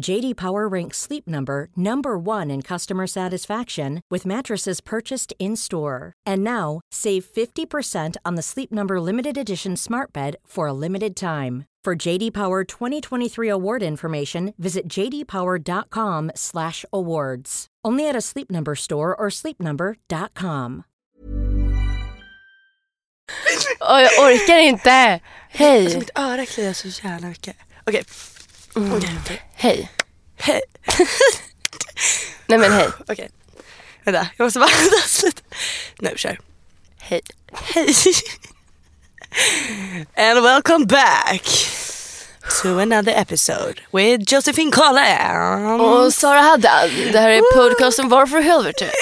JD Power ranks Sleep Number number 1 in customer satisfaction with mattresses purchased in-store. And now, save 50% on the Sleep Number limited edition Smart Bed for a limited time. For JD Power 2023 award information, visit jdpower.com/awards. Only at a Sleep Number store or sleepnumber.com. Och jag orkar inte. Alltså Hej. mitt öra kliar så jävla mycket. Okej. Mm. Hej. Hej. Nej men hej. Okej. Vänta, jag måste bara andas lite. Nu, kör. Hej. Hej. And welcome back to another episode with Josephine Collins. Och Sara Haddad. Det här är podcasten Var för helvete.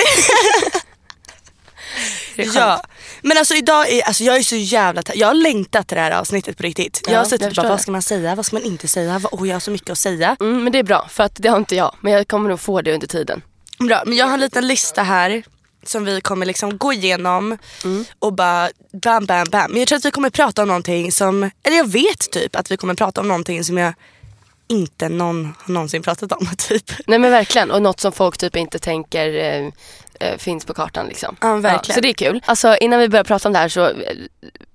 Ja, men alltså idag är, alltså jag är så jävla Jag har längtat till det här avsnittet på riktigt. jag Ja, har suttit jag och bara, vad ska man säga, vad ska man inte säga, oh, jag har så mycket att säga. Mm, men det är bra för att det har inte jag. Men jag kommer nog få det under tiden. Bra, men jag har en liten lista här som vi kommer liksom gå igenom och bara bam bam bam. Men jag tror att vi kommer prata om någonting som, eller jag vet typ att vi kommer prata om någonting som jag inte någon har någonsin pratat om typ. Nej men verkligen. Och något som folk typ inte tänker eh, eh, finns på kartan liksom. Ja, verkligen. så det är kul. Alltså innan vi börjar prata om det här så eh,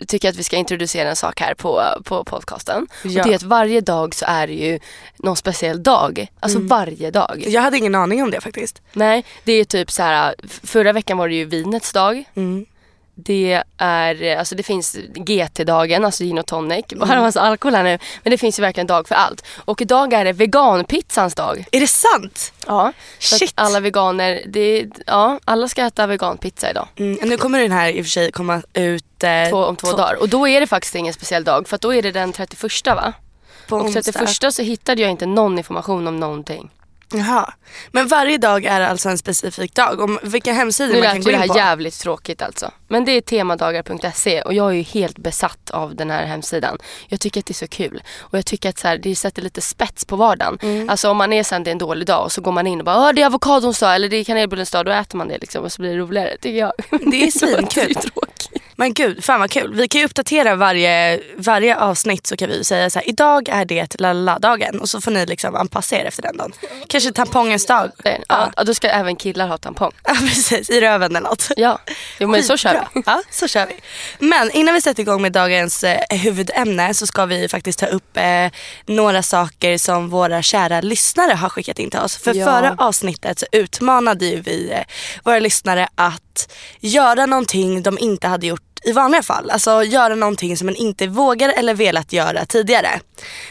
tycker jag att vi ska introducera en sak här på, på podcasten. Ja. Och det är att varje dag så är det ju någon speciell dag. Alltså Mm. varje dag. Jag hade ingen aning om det faktiskt. Nej, det är typ så här. förra veckan var det ju vinets dag. Mm. Det är, alltså det finns GT-dagen, alltså gin och tonic. Bara en massa alkohol här nu. Men det finns ju verkligen dag för allt. Och idag är det veganpizzans dag. Är det sant? Ja, så att Shit. alla veganer, det, ja, alla ska äta veganpizza idag. Mm. Nu kommer den här i och för sig komma ut eh, Två, om två, dagar. Och då är det faktiskt ingen speciell dag för att då är det den 31 va? på Och onsdag. 31 så hittade jag inte någon information om någonting. Jaha. Men varje dag är alltså en specifik dag. Om vilka hemsidor Nu man kan lät gå ju det in här på. jävligt tråkigt alltså. Men det är temadagar.se och jag är ju helt besatt av den här hemsidan. Jag tycker att det är så kul. Och jag tycker att så här, det sätter lite spets på vardagen. Mm. Alltså om man är sen det är en dålig dag och så går man in och bara det är avokadons dag eller det är kanelbullens dag. Då äter man det liksom och så blir det roligare tycker jag. Det är svinkul. Det. Men gud, fan vad kul. Vi kan ju uppdatera varje, varje avsnitt så kan vi säga så här, idag är det lalala-dagen och så får ni liksom anpassa er efter den dagen. Kanske tampongens dag. Ja, ja, då ska även killar ha tampong. Ja precis, i röven eller något. Ja, jo, men så kör vi. Ja, så kör vi. Men innan vi sätter igång med dagens eh, huvudämne så ska vi faktiskt ta upp eh, några saker som våra kära lyssnare har skickat in till oss. För Ja. förra avsnittet så utmanade ju vi eh, våra lyssnare att göra någonting de inte hade gjort i vanliga fall. Alltså göra någonting som man inte vågar eller velat göra tidigare.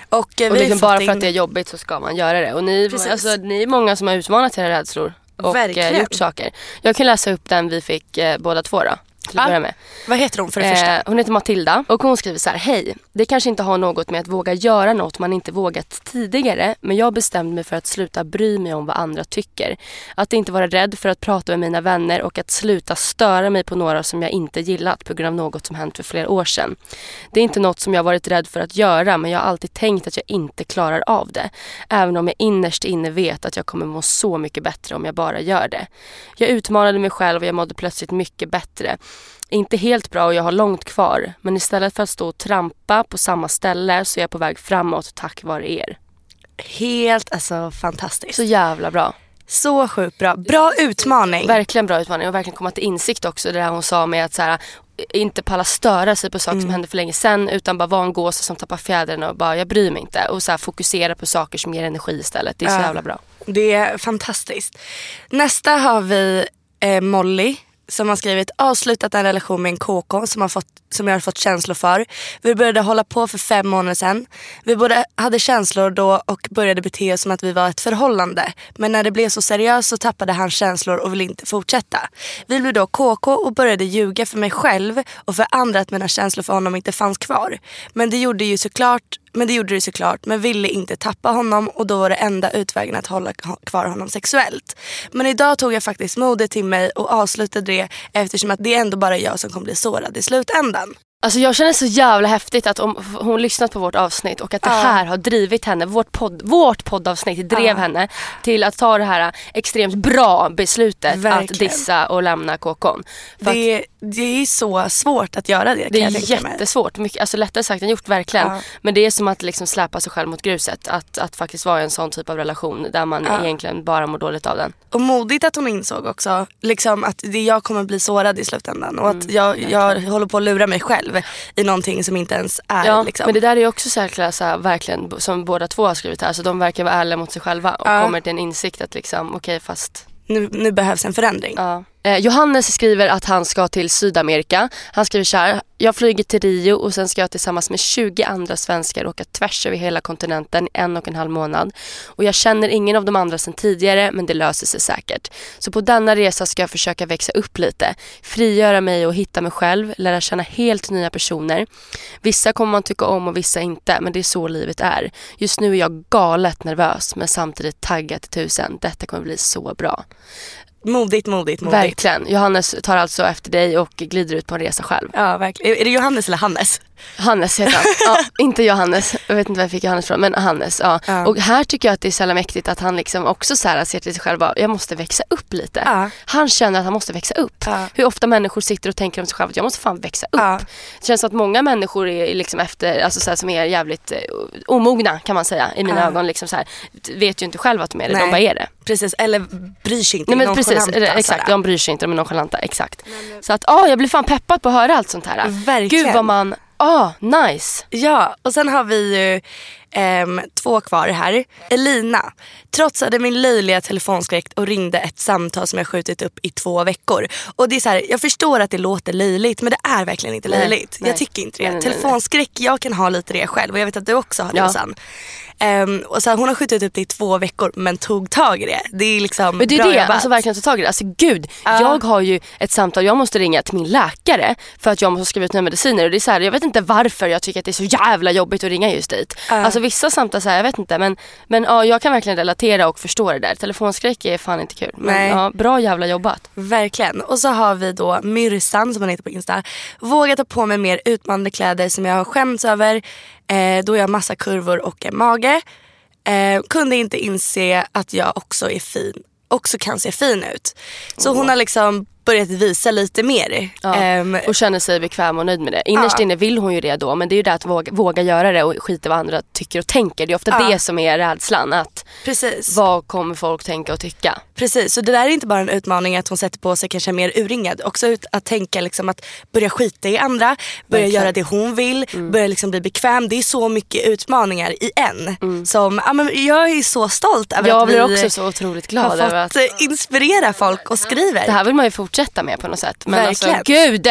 Och, eh, Och vi liksom bara för att det är jobbigt så ska man göra det. Och ni, Precis. alltså, ni är många som har utmanat era rädslor och Verkligen. eh, gjort saker. Jag kan läsa upp den vi fick eh, båda två då. Till att Ja. börja med. Vad heter hon för det första? Eh, hon heter Matilda och hon skriver så här. Hej, det kanske inte har något med att våga göra något man inte vågat tidigare. Men jag bestämde mig för att sluta bry mig om vad andra tycker. Att inte vara rädd för att prata med mina vänner och att sluta störa mig på några som jag inte gillat på grund av något som hänt för flera år sedan. Det är inte något som jag varit rädd för att göra men jag har alltid tänkt att jag inte klarar av det. Även om jag innerst inne vet att jag kommer må så mycket bättre om jag bara gör det. Jag utmanade mig själv och jag mådde plötsligt mycket bättre. Inte helt bra och jag har långt kvar. Men istället för att stå och trampa på samma ställe så är jag på väg framåt tack vare er. Helt alltså fantastiskt. Så jävla bra. Så sjukt bra. Bra utmaning. Verkligen bra utmaning och verkligen komma till insikt också. Det där hon sa med att så här, inte palla störa sig på saker Mm. som hände för länge sedan utan bara vara en gås som tappar fjädrarna och bara jag bryr mig inte. Och så här, fokusera på saker som ger energi istället. Det är så Ja. jävla bra. Det är fantastiskt. Nästa har vi eh, Molly som har skrivit avslutat en relation med en KK som, har fått, som jag har fått känslor för. Vi började hålla på för fem månader sedan. Vi både hade känslor då och började bete oss som att vi var ett förhållande. Men när det blev så seriöst så tappade han känslor och ville inte fortsätta. Vi blev då KK och började ljuga för mig själv och för andra att mina känslor för honom inte fanns kvar. Men det gjorde ju såklart men det gjorde det såklart men ville inte tappa honom och då var det enda utvägen att hålla kvar honom sexuellt. Men idag tog jag faktiskt modet till mig och avslutade det eftersom att det är ändå bara jag som kommer bli sårad i slutändan. Alltså jag känner så jävla häftigt att om hon lyssnat på vårt avsnitt och att det här har drivit henne, vårt, podd, vårt poddavsnitt drev ja. henne till att ta det här extremt bra beslutet Verkligen. att dissa och lämna KKn. Det, att, det är så svårt att göra det. Det är jättesvårt, mycket, alltså lättare sagt än gjort verkligen. Ja. Men det är som att liksom släpa sig själv mot gruset. Att, att faktiskt vara i en sån typ av relation där man ja. egentligen bara mår dåligt av den. Och modigt att hon insåg också liksom att det jag kommer bli sårad i slutändan och att mm, jag, jag håller på att lura mig själv i någonting som inte ens är. Ja, liksom. men det där är också säkert så här, verkligen som båda två har skrivit här. Så de verkar vara ärliga mot sig själva och ja. kommer till en insikt att liksom okej okay, fast nu, nu behövs en förändring. Ja. Eh, Johannes skriver att han ska till Sydamerika. Han skriver så här, jag flyger till Rio och sen ska jag tillsammans med 20 andra svenskar åka tvärs över hela kontinenten i en och en halv månad. Och jag känner ingen av de andra sedan tidigare men det löser sig säkert. Så på denna resa ska jag försöka växa upp lite, frigöra mig och hitta mig själv, lära känna helt nya personer. Vissa kommer man tycka om och vissa inte men det är så livet är. Just nu är jag galet nervös men samtidigt taggad till tusen. Detta kommer bli så bra. Modigt, modigt, modigt. Verkligen. Johannes tar alltså efter dig och glider ut på en resa själv. Ja, verkligen. Är det Johannes eller Hannes? Hannes heter han. Ja, inte Johannes. Jag vet inte var jag fick Johannes från. Men Hannes. Ja. ja. Och här tycker jag att det är så jävla mäktigt att han liksom också så här ser till sig själv att jag måste växa upp lite. Ja. Han känner att han måste växa upp. Hur ofta människor sitter och tänker om sig själva att jag måste fan växa upp. Det känns som att många människor är liksom efter, alltså så här, som är jävligt uh, omogna kan man säga i mina ögon. Liksom så här, vet ju inte själva att de är det, Nej. de bara är det. Precis, eller bryr sig inte. Nej, men precis, exakt, de bryr sig inte, de är nonchalanta. Exakt. Men, så att, oh, jag blir fan peppad på att höra allt sånt här. Verkligen. Gud vad man Ah, nice. Ja, och sen har vi ju um, två kvar här. Elina trotsade min löjliga telefonskräck och ringde ett samtal som jag skjutit upp i två veckor. Och det är så här, Jag förstår att det låter löjligt men det är verkligen inte löjligt. Nej, jag tycker inte det. Nej, Telefonskräck, jag kan ha lite det själv och jag vet att du också har det ja. Susanne. Um, och så här, hon har skjutit upp det i två veckor men tog tag i det. Det är liksom men det är bra det, alltså verkligen ta tag i det. Alltså gud, uh. jag har ju ett samtal, jag måste ringa till min läkare för att jag måste skriva ut nya mediciner. Och det är så här, jag vet inte varför jag tycker att det är så jävla jobbigt att ringa just dit. Uh. Alltså vissa samtal, så här, jag vet inte men, men ja, jag kan verkligen relatera och förstå det där. Telefonskräck är fan inte kul. Men ja, bra jävla jobbat. Verkligen. Och så har vi då Myrsan som hon heter på Insta. Vågat ta på mig mer utmanande kläder som jag har skämts över Eh, då jag har massa kurvor och en mage. Eh, kunde inte inse att jag också är fin också kan se fin ut. Så hon har liksom börjat visa lite mer. Ja, um, och känner sig bekväm och nöjd med det. Innerst ja. inne vill hon ju det då men det är ju det att våga, våga göra det och skita vad andra tycker och tänker. Det är ofta ja. det som är rädslan. Att Precis. Vad kommer folk tänka och tycka? Precis, så det där är inte bara en utmaning att hon sätter på sig kanske mer urringad. Också att tänka liksom att börja skita i andra, börja Verkligen. göra det hon vill, mm. börja liksom bli bekväm. Det är så mycket utmaningar i en. Mm. Som, ja, men jag är så stolt över jag att vi också så otroligt glad har fått att... inspirera folk och skriver. Det här vill man ju fortsätta fortsätta med på något sätt. Men Verkligen. alltså gud!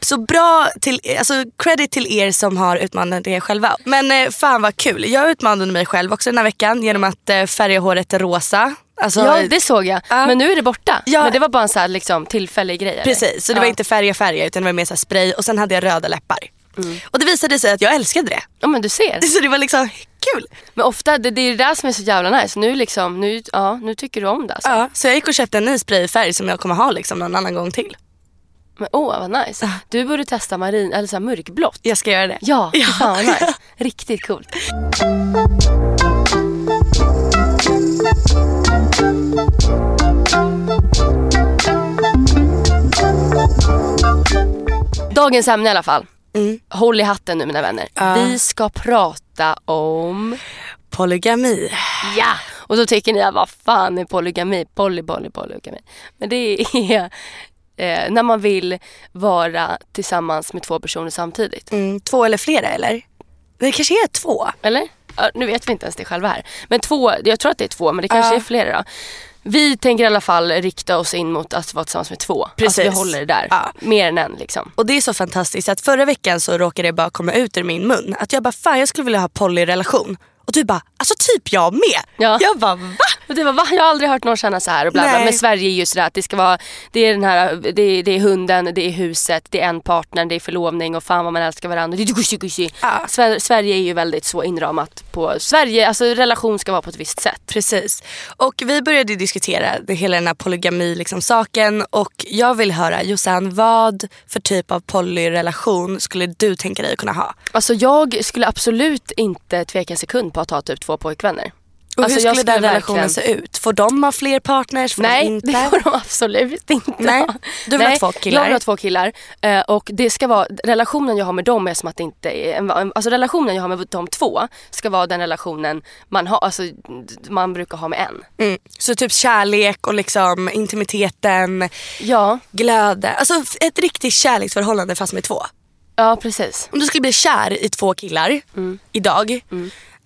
Så bra till, alltså credit till er som har utmanat er själva. Men eh, fan vad kul. Jag utmanade mig själv också den här veckan genom att eh, färga håret rosa. Alltså, ja det såg jag. Uh, men nu är det borta. Ja, men det var bara en så här, liksom, tillfällig grej. Precis, så det uh. var inte färga färga utan det var mer så spray och sen hade jag röda läppar. Mm. Och det visade sig att jag älskade det. Ja men du ser. Så det var liksom kul. Men ofta, det, det är det där som är så jävla nice. Nu, liksom, nu, ja, nu tycker du om det alltså. Ja, så jag gick och köpte en ny sprayfärg som jag kommer ha liksom någon annan gång till. Men åh oh, vad nice. Du borde testa marin, eller så mörkblått. Jag ska göra det. Ja, ja. fan vad nice. Riktigt coolt. Dagens ämne i alla fall. Mm. Håll i hatten nu mina vänner. Uh. Vi ska prata om polygami. Ja, och då tycker ni vad fan är polygami? Poly, poly, polygami. Men det är eh, när man vill vara tillsammans med två personer samtidigt. Mm, två eller flera eller? Det kanske är två. Eller? Ja, nu vet vi inte ens det själva här. Men två, jag tror att det är två men det kanske uh. är flera då. Vi tänker i alla fall rikta oss in mot att vara tillsammans med två. Precis. Alltså vi håller det där. Ja. Mer än en liksom. Och det är så fantastiskt att förra veckan så råkade det bara komma ut ur min mun att jag bara fan jag skulle vilja ha polyrelation. Och du bara alltså typ jag med. Ja. Jag bara va? Och det var, va? Jag har aldrig hört någon känna så här och bla, bla. Men Sverige är ju sådär att det ska vara, det är den här, det är, det är hunden, det är huset, det är en partner, det är förlovning och fan vad man älskar varandra. Det är gushi, gushi. Ja. Sver- Sverige är ju väldigt så inramat på Sverige, alltså relation ska vara på ett visst sätt. Precis. Och vi började diskutera det, hela den här polygami liksom, saken och jag vill höra Jossan vad för typ av polyrelation skulle du tänka dig kunna ha? Alltså jag skulle absolut inte tveka en sekund på att ha typ två pojkvänner. Och Alltså, hur jag skulle den skulle relationen verkligen- se ut? Får de ha fler partners? Får de Nej, inte? det får de absolut inte Nej, ha. du vill ha två killar. Jag vill ha två killar. Eh, och det ska vara, relationen jag har med dem är som att det inte är, alltså relationen jag har med de två ska vara den relationen man, har, alltså, man brukar ha med en. Mm. Så typ kärlek och liksom intimiteten, Ja, glöden. Alltså ett riktigt kärleksförhållande fast med två. ja precis. Om du skulle bli kär i två killar Mm. idag,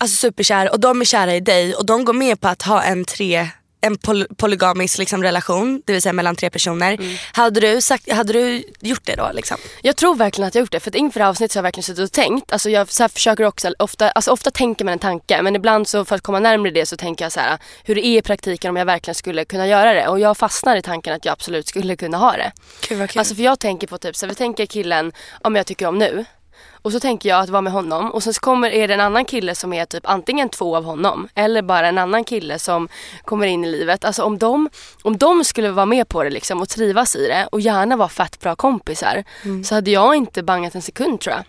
alltså superkär och de är kära i dig och de går med på att ha en tre en poly polygamisk liksom, relation, det vill säga mellan tre personer. Mm. Hade, du sagt, hade du gjort det då? Liksom? Jag tror verkligen att jag gjort det. För att inför det här avsnittet så har jag verkligen suttit och tänkt. Alltså jag så försöker också, ofta, alltså ofta tänker man en tanke men ibland så för att komma närmare det så tänker jag så här hur det är i praktiken om jag verkligen skulle kunna göra det. Och jag fastnar i tanken att jag absolut skulle kunna ha det. Vad kul. Alltså för jag tänker på typ så här, vi tänker killen om jag tycker om nu. Och så tänker jag att vara med honom och sen så kommer, är det en annan kille som är typ antingen två av honom eller bara en annan kille som kommer in i livet. Alltså om de, om de skulle vara med på det liksom och trivas i det och gärna vara fett bra kompisar så hade jag inte bangat en sekund tror jag.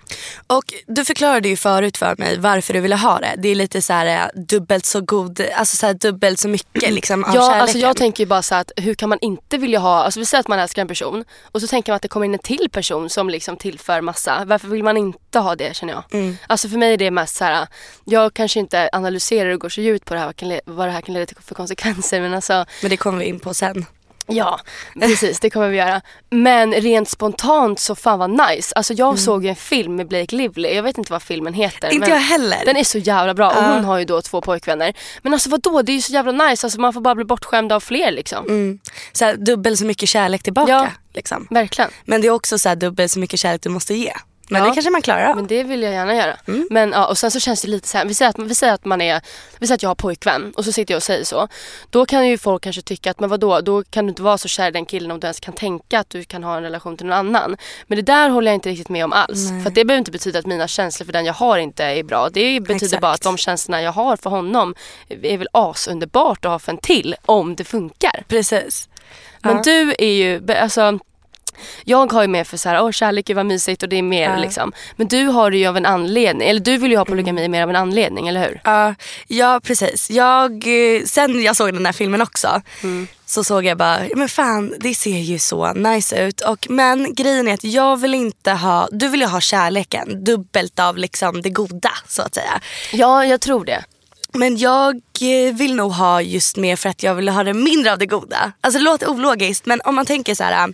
Och du förklarade ju förut för mig varför du ville ha det. Det är lite så här eh, dubbelt så god, alltså så här dubbelt så mycket liksom av Ja, kärleken. alltså jag tänker ju bara så här att hur kan man inte vilja ha, alltså vi säger att man älskar en person och så tänker man att det kommer in en till person som liksom tillför massa. Varför vill man inte ha det känner jag? Mm. Alltså för mig är det mest så här, jag kanske inte analyserar och går så djupt på det här, vad, det här kan leda till för konsekvenser men alltså Men det kommer vi in på sen. Ja, precis det kommer vi göra. Men rent spontant så fan vad nice. Alltså jag såg ju en film med Blake Lively, jag vet inte vad filmen heter. Mm. Inte jag heller. Den är så jävla bra och Ja. hon har ju då två pojkvänner. Men alltså vadå, det är ju så jävla nice. Alltså man får bara bli bortskämd av fler liksom. Mm. Så här, dubbelt så mycket kärlek tillbaka. Ja. Liksom. Verkligen. Men det är också så här, dubbelt så mycket kärlek du måste ge. Men Ja. det kanske man klarar av. Men det vill jag gärna göra. Mm. Men ja, och sen så känns det lite så här, vi säger, att, vi säger att man är, vi säger att jag har pojkvän och så sitter jag och säger så. Då kan ju folk kanske tycka att men vadå, då kan du inte vara så kär i den killen om du ens kan tänka att du kan ha en relation till någon annan. Men det där håller jag inte riktigt med om alls. Nej. För att det behöver inte betyda att mina känslor för den jag har inte är bra. Det betyder Exakt. bara att de känslorna jag har för honom är väl asunderbart att ha för en till om det funkar. Precis. Men Ja. du är ju, alltså jag har ju med för så här, åh kärlek är vad mysigt och det är mer Ja. liksom. Men du har det ju av en anledning, eller du vill ju ha polygami mer av en anledning, eller hur? Ja, ja precis. Jag, eh, sen jag såg den här filmen också så såg jag bara, men fan det ser ju så nice ut. Och, men grejen är att jag vill inte ha, du vill ju ha kärleken, dubbelt av liksom det goda så att säga. Ja, jag tror det. Men jag eh, vill nog ha just mer för att jag vill ha det mindre av det goda. Alltså det låter ologiskt men om man tänker så här.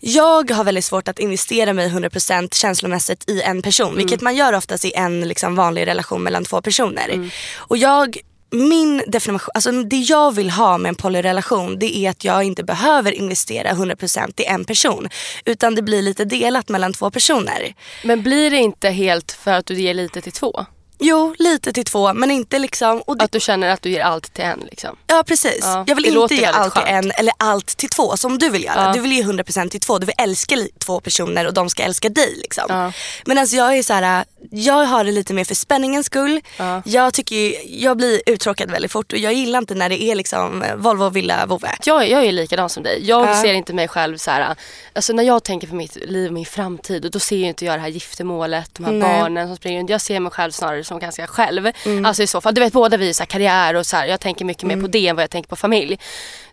Jag har väldigt svårt att investera mig 100% känslomässigt i en person. Vilket man gör oftast i en liksom, vanlig relation mellan två personer. Och jag min definition, alltså det jag vill ha med en polyrelation det är att jag inte behöver investera 100% i en person. Utan det blir lite delat mellan två personer. Men blir det inte helt för att du ger lite till två? Jo, lite till två men inte liksom... Och det, Att du känner att du ger allt till en liksom? Ja precis. Ja, jag vill inte ge allt till skönt. en eller allt till två som du vill göra. Ja. Du vill ge 100% till två. Du vill älska två personer och de ska älska dig. Liksom. Ja. Men alltså jag är så här, jag har det lite mer för spänningens skull. Ja. Jag, tycker, ju- jag blir uttråkad väldigt fort och jag gillar inte när det är liksom Volvo, villa, vovve. Jag, jag är likadan som dig. Jag Ja. ser inte mig själv så här. Alltså när jag tänker på mitt liv, min framtid, och då ser ju inte jag det här giftermålet, de här Nej. barnen som springer runt. Jag ser mig själv snarare som ganska själv. Alltså i så fall, du vet båda vi är så här karriär och så här, jag tänker mycket mer på det än vad jag tänker på familj.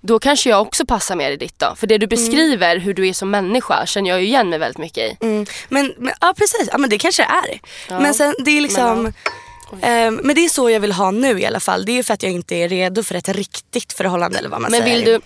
Då kanske jag också passar mer i ditt då. För det du beskriver, hur du är som människa, känner jag ju igen mig väldigt mycket i. Mm. Men, men, ja precis, ja, men det kanske det är. Ja. Men sen det är liksom Men, ehm, men det är så jag vill ha nu i alla fall. Det är för att jag inte är redo för ett riktigt förhållande eller vad man Men säger. vill du,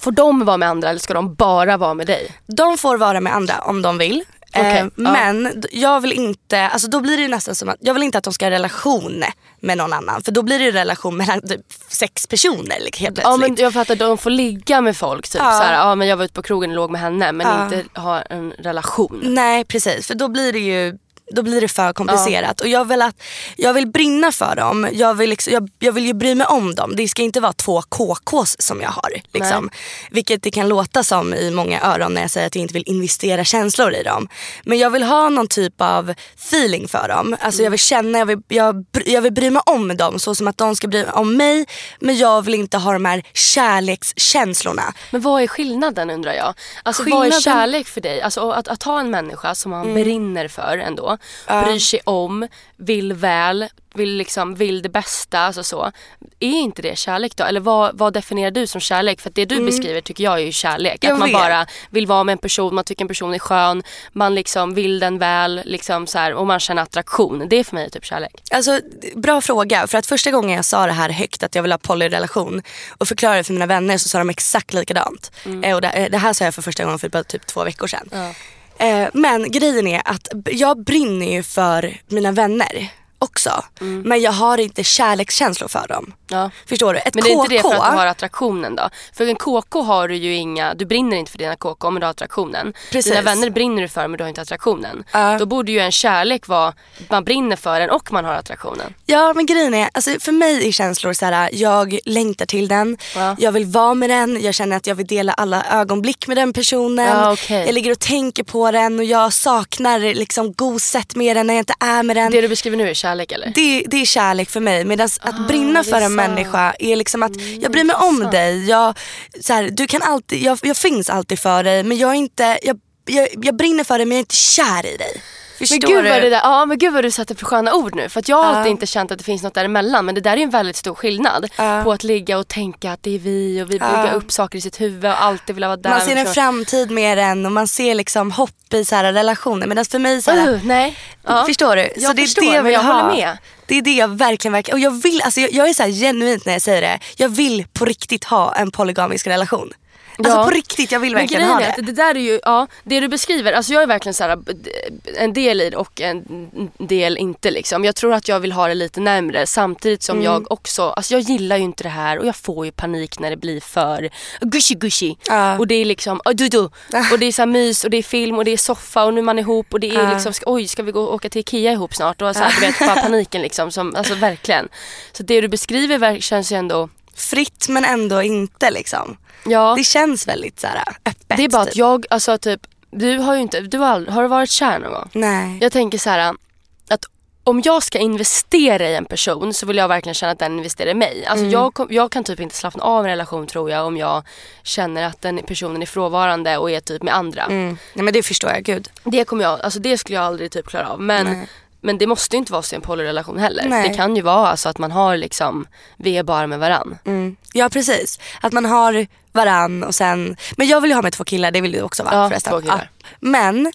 får de vara med andra eller ska de bara vara med dig? De får vara med andra om de vill. Okej, Eh, ja. Men jag vill inte, alltså då blir det nästan som att, jag vill inte att de ska ha relation med någon annan. För då blir det ju relation mellan typ sex personer helt plötsligt. Ja men jag fattar, de får ligga med folk typ Ja. såhär, ja men jag var ute på krogen och låg med henne men Ja. inte ha en relation. Nej precis, för då blir det ju då blir det för komplicerat. Och jag vill, att, jag vill brinna för dem. Jag vill, liksom, jag, jag vill ju bry mig om dem. Det ska inte vara två KKs som jag har. Liksom. Vilket det kan låta som i många öron när jag säger att jag inte vill investera känslor i dem. Men jag vill ha någon typ av feeling för dem. Alltså jag vill känna, jag vill, jag, jag vill bry mig om dem så som att de ska bry sig om mig. Men jag vill inte ha de här kärlekskänslorna. Men vad är skillnaden undrar jag? Alltså vad är Skillnaden- kärlek för dig? Alltså att, att ha en människa som man brinner för ändå, bryr sig om, vill väl, vill, liksom, vill det bästa, alltså så. Är inte det kärlek då? Eller vad, vad definierar du som kärlek? För det du beskriver tycker jag är ju kärlek. Jag att man vet. bara vill vara med en person, man tycker en person är skön, man liksom vill den väl liksom så här, och man känner attraktion. Det är för mig typ kärlek. Alltså, bra fråga. För att första gången jag sa det här högt att jag vill ha polyrelation och förklarade för mina vänner så sa de exakt likadant. Eh, och det, eh, det här sa jag för första gången för bara typ två veckor sedan. Eh, Eh, men grejen är att jag brinner ju för mina vänner också. Men jag har inte kärlekskänslor för dem. Ja. Förstår du? Ett Men det är KK, inte det för att du har attraktionen då? För en KK har du ju inga, du brinner inte för dina KK men du har attraktionen. Precis. Dina vänner brinner du för men du har inte attraktionen. Ja. Då borde ju en kärlek vara, man brinner för den och man har attraktionen. Ja men grejen är, alltså, för mig är känslor så här: jag längtar till den, Ja. jag vill vara med den, jag känner att jag vill dela alla ögonblick med den personen. Ja, okej. Jag ligger och tänker på den och jag saknar liksom goset med den när jag inte är med den. Det du beskriver nu är kärlek eller? Det, det är kärlek för mig. Medan att brinna Ah, det är för en sant. Mm, människa är liksom att jag bryr mig om intressant. dig. Jag, så här, du kan alltid, jag, jag finns alltid för dig men jag, är inte, jag, jag, jag brinner för dig men jag är inte kär i dig. Förstår Men gud, du? vad det där, ja, men gud vad du sätter för sköna ord nu. För att jag har Ja. alltid inte känt att det finns något däremellan. Men det där är en väldigt stor skillnad. Ja. På att ligga och tänka att det är vi och vi bygger upp saker i sitt huvud och alltid vilja vara där. Man ser en Så- framtid med den och man ser liksom hopp i så här relationer. Medan för mig så här, Uh, nej. Förstår du? Jag det är förstår, det jag men jag håller med. Det är det jag verkligen, verkligen och jag vill, alltså jag, jag är så genuint när jag säger det. Jag vill på riktigt ha en polygamisk relation. Alltså Ja. på riktigt, jag vill verkligen ha det. det där är ju, ja det du beskriver, alltså jag är verkligen så här, en del i det och en del inte liksom. Jag tror att jag vill ha det lite närmre samtidigt som Mm. jag också, alltså jag gillar ju inte det här och jag får ju panik när det blir för gushy gushy. Ja. Och det är liksom, oh, du, du. och det är så här mys och det är film och det är soffa och nu är man ihop och det är Ja. liksom, ska, oj ska vi gå och åka till Ikea ihop snart? Och så här, du vet bara paniken liksom, som, alltså verkligen. Så det du beskriver känns ju ändå, Fritt men ändå inte liksom. ja. Det känns väldigt så här öppet. Det är bara att typ. jag, alltså typ, du har ju inte, du har, har du varit kär någon gång? Nej. Jag tänker så här att om jag ska investera i en person så vill jag verkligen känna att den investerar i mig. Alltså Mm. jag, jag kan typ inte slappna av en relation tror jag om jag känner att den personen är frånvarande och är typ med andra. Mm. Nej men det förstår jag, gud. Det, kommer jag, alltså det skulle jag aldrig typ klara av. Men, Nej. Men det måste ju inte vara så i en polyrelation heller. Nej. Det kan ju vara alltså att man har liksom, vi är bara med varann. Mm. Ja precis. Att man har varann och sen, men jag vill ju ha med två killar, det vill du också va? Ja, förresten. två killar. Ja. Men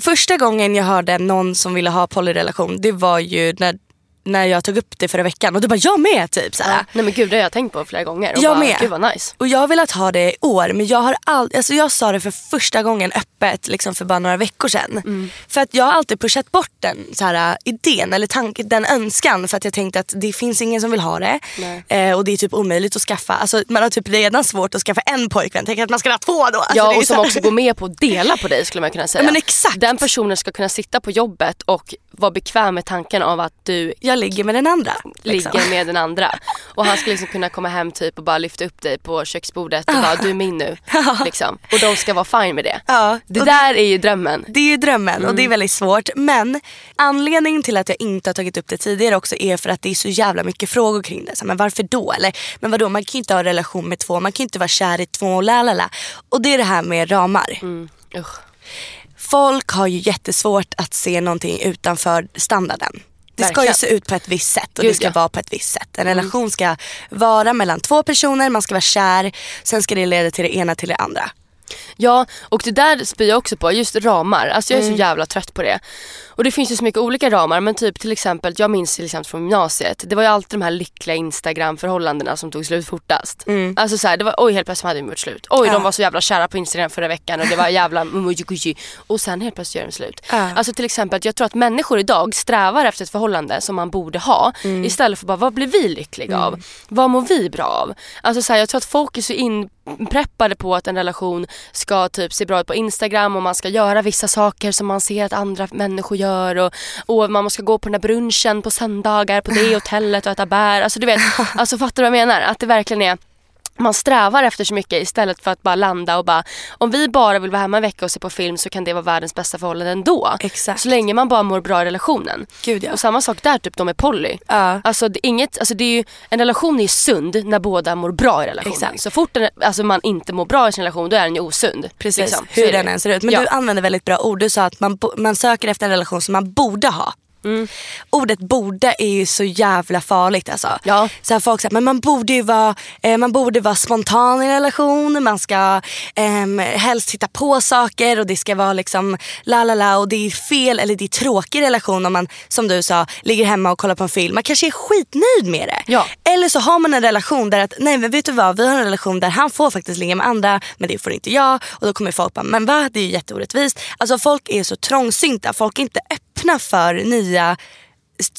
första gången jag hörde någon som ville ha polyrelation det var ju när, när jag tog upp det förra veckan och du bara jag med typ såhär. Nej men gud det har jag tänkt på flera gånger och Jag bara, med. gud vad nice. Och jag har velat ha det i år men jag har all, alltså jag sa det för första gången öppet liksom för bara några veckor sedan. Mm. För att jag har alltid pushat bort den så här, äh, idén eller tanken, den önskan för att jag tänkte att det finns ingen som vill ha det. Eh, och det är typ omöjligt att skaffa. Alltså, man har typ redan svårt att skaffa en pojkvän. Tänk att man ska ha två då. Alltså, Ja och som så- också går med på att dela på dig skulle man kunna säga. Ja, men exakt. Den personen ska kunna sitta på jobbet och vara bekväm med tanken av att du Jag ligger med den andra. liksom. ligger med den andra. Och han ska liksom kunna komma hem typ och bara lyfta upp dig på köksbordet och bara du är min nu. Liksom. Och de ska vara fine med det. Ja, Det och där är ju drömmen. Det är ju drömmen och Mm. det är väldigt svårt. Men anledningen till att jag inte har tagit upp det tidigare också är för att det är så jävla mycket frågor kring det. Så, men varför då? Eller men vadå, man kan ju inte ha relation med två, man kan ju inte vara kär i två och la la la. Och det är det här med ramar. Mm. Folk har ju jättesvårt att se någonting utanför standarden. Det ska ju se ut på ett visst sätt och Gud, det ska ja. vara på ett visst sätt. En relation ska vara mellan två personer, man ska vara kär, sen ska det leda till det ena till det andra. Ja, och det där spyr jag också på. Just ramar. Alltså jag är Mm. så jävla trött på det. Och det finns ju så mycket olika ramar. Men typ till exempel, jag minns till exempel från gymnasiet. Det var ju alltid de här lyckliga Instagram-förhållandena som tog slut fortast. Alltså så här, det var oj helt plötsligt hade de gjort slut. Oj Ja. de var så jävla kära på Instagram förra veckan och det var jävla mumujikuji. Och sen helt plötsligt gör de slut. Ja. Alltså till exempel, jag tror att människor idag strävar efter ett förhållande som man borde ha. Mm. Istället för bara, vad blir vi lyckliga av? Vad mår vi bra av? Alltså så här, jag tror att folk är så inpreppade på att en relation ska typ se bra ut på Instagram och man ska göra vissa saker som man ser att andra människor gör och, och man ska gå på den där brunchen på söndagar på det hotellet och äta bär. Alltså du vet, alltså fattar du vad jag menar? Att det verkligen är man strävar efter så mycket istället för att bara landa och bara om vi bara vill vara hemma en vecka och se på film så kan det vara världens bästa förhållande ändå. Exakt. Så länge man bara mår bra i relationen. Gud ja. Och samma sak där typ de med Polly. Ja. Alltså, det är inget, alltså det är ju, en relation är ju sund när båda mår bra i relationen. Exakt. Så fort den, alltså man inte mår bra i sin relation då är den ju osund. Precis, liksom. Hur är den än ser ut. Men ja. du använder väldigt bra ord. Du sa att man, man söker efter en relation som man borde ha. Mm. Ordet borde är ju så jävla farligt alltså. Ja. Så här, folk säger men man borde ju vara, eh, man borde vara spontan i en relation, man ska eh, helst hitta på saker och det ska vara liksom la la la och det är fel eller det är tråkig relation om man som du sa ligger hemma och kollar på en film. Man kanske är skitnöjd med det. Ja. Eller så har man en relation där att, nej men vet du vad, vi har en relation där han får faktiskt ligga med andra men det får inte jag. Och då kommer folk bara, men va? Det är ju jätteorättvist. Alltså folk är så trångsynta, folk är inte öppna för nya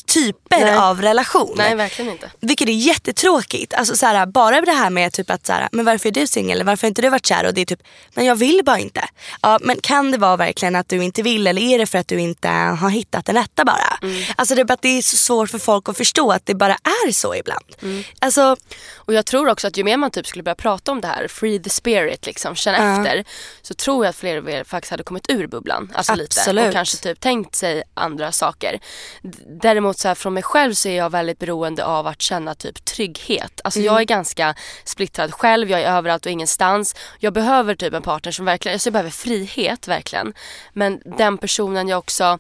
typer Nej. av relation. Nej verkligen inte. Vilket är jättetråkigt. Alltså, så här, bara det här med typ att så här, men varför är du singel? Varför har inte du varit kär? Och det är typ, men jag vill bara inte. Ja, men kan det vara verkligen att du inte vill eller är det för att du inte har hittat den rätta bara? Alltså det är bara att det är så svårt för folk att förstå att det bara är så ibland. Alltså, Och jag tror också att ju mer man typ skulle börja prata om det här, free the spirit liksom, känna Ja. efter. Så tror jag att fler och fler faktiskt hade kommit ur bubblan. Alltså lite. Absolut. Och kanske typ tänkt sig andra saker. Däremot så här, från mig själv så är jag väldigt beroende av att känna typ trygghet. Alltså jag är ganska splittrad själv, jag är överallt och ingenstans. Jag behöver typ en partner som verkligen, alltså jag behöver frihet verkligen. Men den personen jag också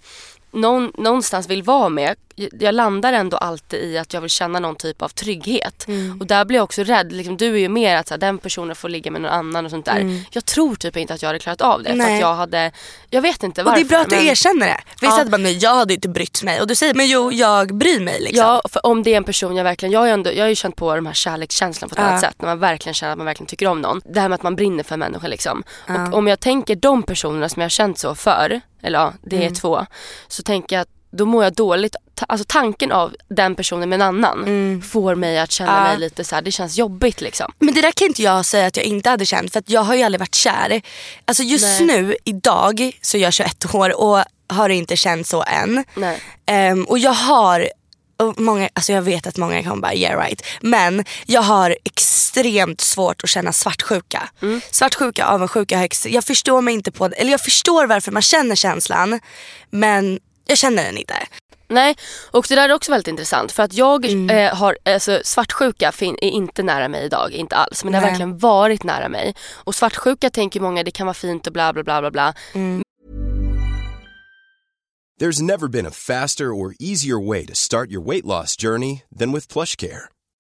någon, någonstans vill vara med. Jag landar ändå alltid i att jag vill känna någon typ av trygghet. Mm. Och där blir jag också rädd. Liksom, du är ju mer att så här, den personen får ligga med någon annan och sånt där. Jag tror typ inte att jag hade klarat av det. För Mm. Nej. att jag hade, jag vet inte och varför. det är bra att du men- erkänner det. Vissa Ja. hade bara, nej jag hade inte brytt mig. Och du säger, men jo jag bryr mig. Liksom. Ja, för om det är en person jag verkligen, jag har ju, ändå, jag har ju känt på de här kärlekskänslan på ett Ja. annat sätt. När man verkligen känner att man verkligen tycker om någon. Det här med att man brinner för en människa liksom. Och om jag tänker de personerna som jag har känt så för, eller ja, det är Mm. två. Så tänker jag att då mår jag dåligt. Alltså tanken av den personen med en annan får mig att känna Mm. Ja. mig lite så här, det känns jobbigt liksom. Men det där kan inte jag säga att jag inte hade känt för att jag har ju aldrig varit kär. Alltså just Nej. nu, idag, så är jag 21 år och har inte känt så än. Ehm, och jag har, och många, alltså jag vet att många kan bara yeah right. Men jag har extremt svårt att känna svartsjuka. Svartsjuka, avundsjuka, jag förstår mig inte på det. Eller jag förstår varför man känner känslan men jag känner den inte. Nej, och det där är också väldigt intressant för att jag Mm. eh, har, alltså svartsjuka fin- är inte nära mig idag, inte alls. Men det har Nej. verkligen varit nära mig. Och svartsjuka tänker många, det kan vara fint och bla bla bla bla bla. There's never been a faster or easier way to start your weight loss journey than with PlushCare.